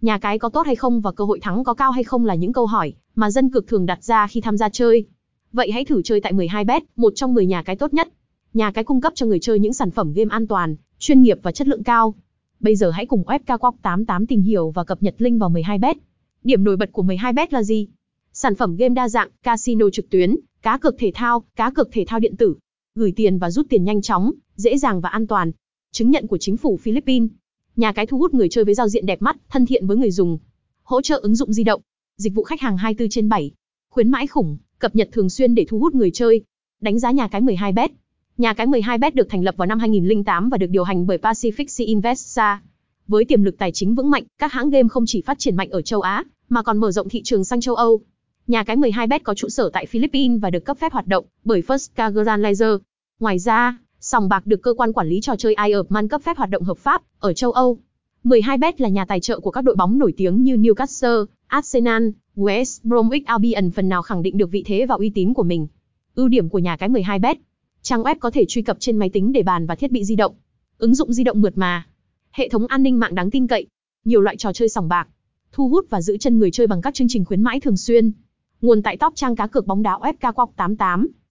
Nhà cái có tốt hay không và cơ hội thắng có cao hay không là những câu hỏi mà dân cược thường đặt ra khi tham gia chơi. Vậy hãy thử chơi tại 12bet, một trong 10 nhà cái tốt nhất. Nhà cái cung cấp cho người chơi những sản phẩm game an toàn, chuyên nghiệp và chất lượng cao. Bây giờ hãy cùng FKQuoc88 tìm hiểu và cập nhật link vào 12bet. Điểm nổi bật của 12bet là gì? Sản phẩm game đa dạng, casino trực tuyến, cá cược thể thao, cá cược thể thao điện tử, gửi tiền và rút tiền nhanh chóng, dễ dàng và an toàn. Chứng nhận của chính phủ Philippines. Nhà cái thu hút người chơi với giao diện đẹp mắt, thân thiện với người dùng. Hỗ trợ ứng dụng di động, dịch vụ khách hàng 24 trên 7. Khuyến mãi khủng, cập nhật thường xuyên để thu hút người chơi. Đánh giá nhà cái 12bet. Nhà cái 12bet được thành lập vào năm 2008 và được điều hành bởi Pacific Sea Investa. Với tiềm lực tài chính vững mạnh, các hãng game không chỉ phát triển mạnh ở châu Á, mà còn mở rộng thị trường sang châu Âu. Nhà cái 12bet có trụ sở tại Philippines và được cấp phép hoạt động bởi First Cagayan Laser. Ngoài ra, sòng bạc được cơ quan quản lý trò chơi IEPMAN cấp phép hoạt động hợp pháp ở châu Âu. 12bet là nhà tài trợ của các đội bóng nổi tiếng như Newcastle, Arsenal, West Bromwich Albion phần nào khẳng định được vị thế và uy tín của mình. Ưu điểm của nhà cái 12bet. Trang web có thể truy cập trên máy tính để bàn và thiết bị di động. Ứng dụng di động mượt mà. Hệ thống an ninh mạng đáng tin cậy. Nhiều loại trò chơi sòng bạc. Thu hút và giữ chân người chơi bằng các chương trình khuyến mãi thường xuyên. Nguồn tại top trang cá cược bóng đá FK 88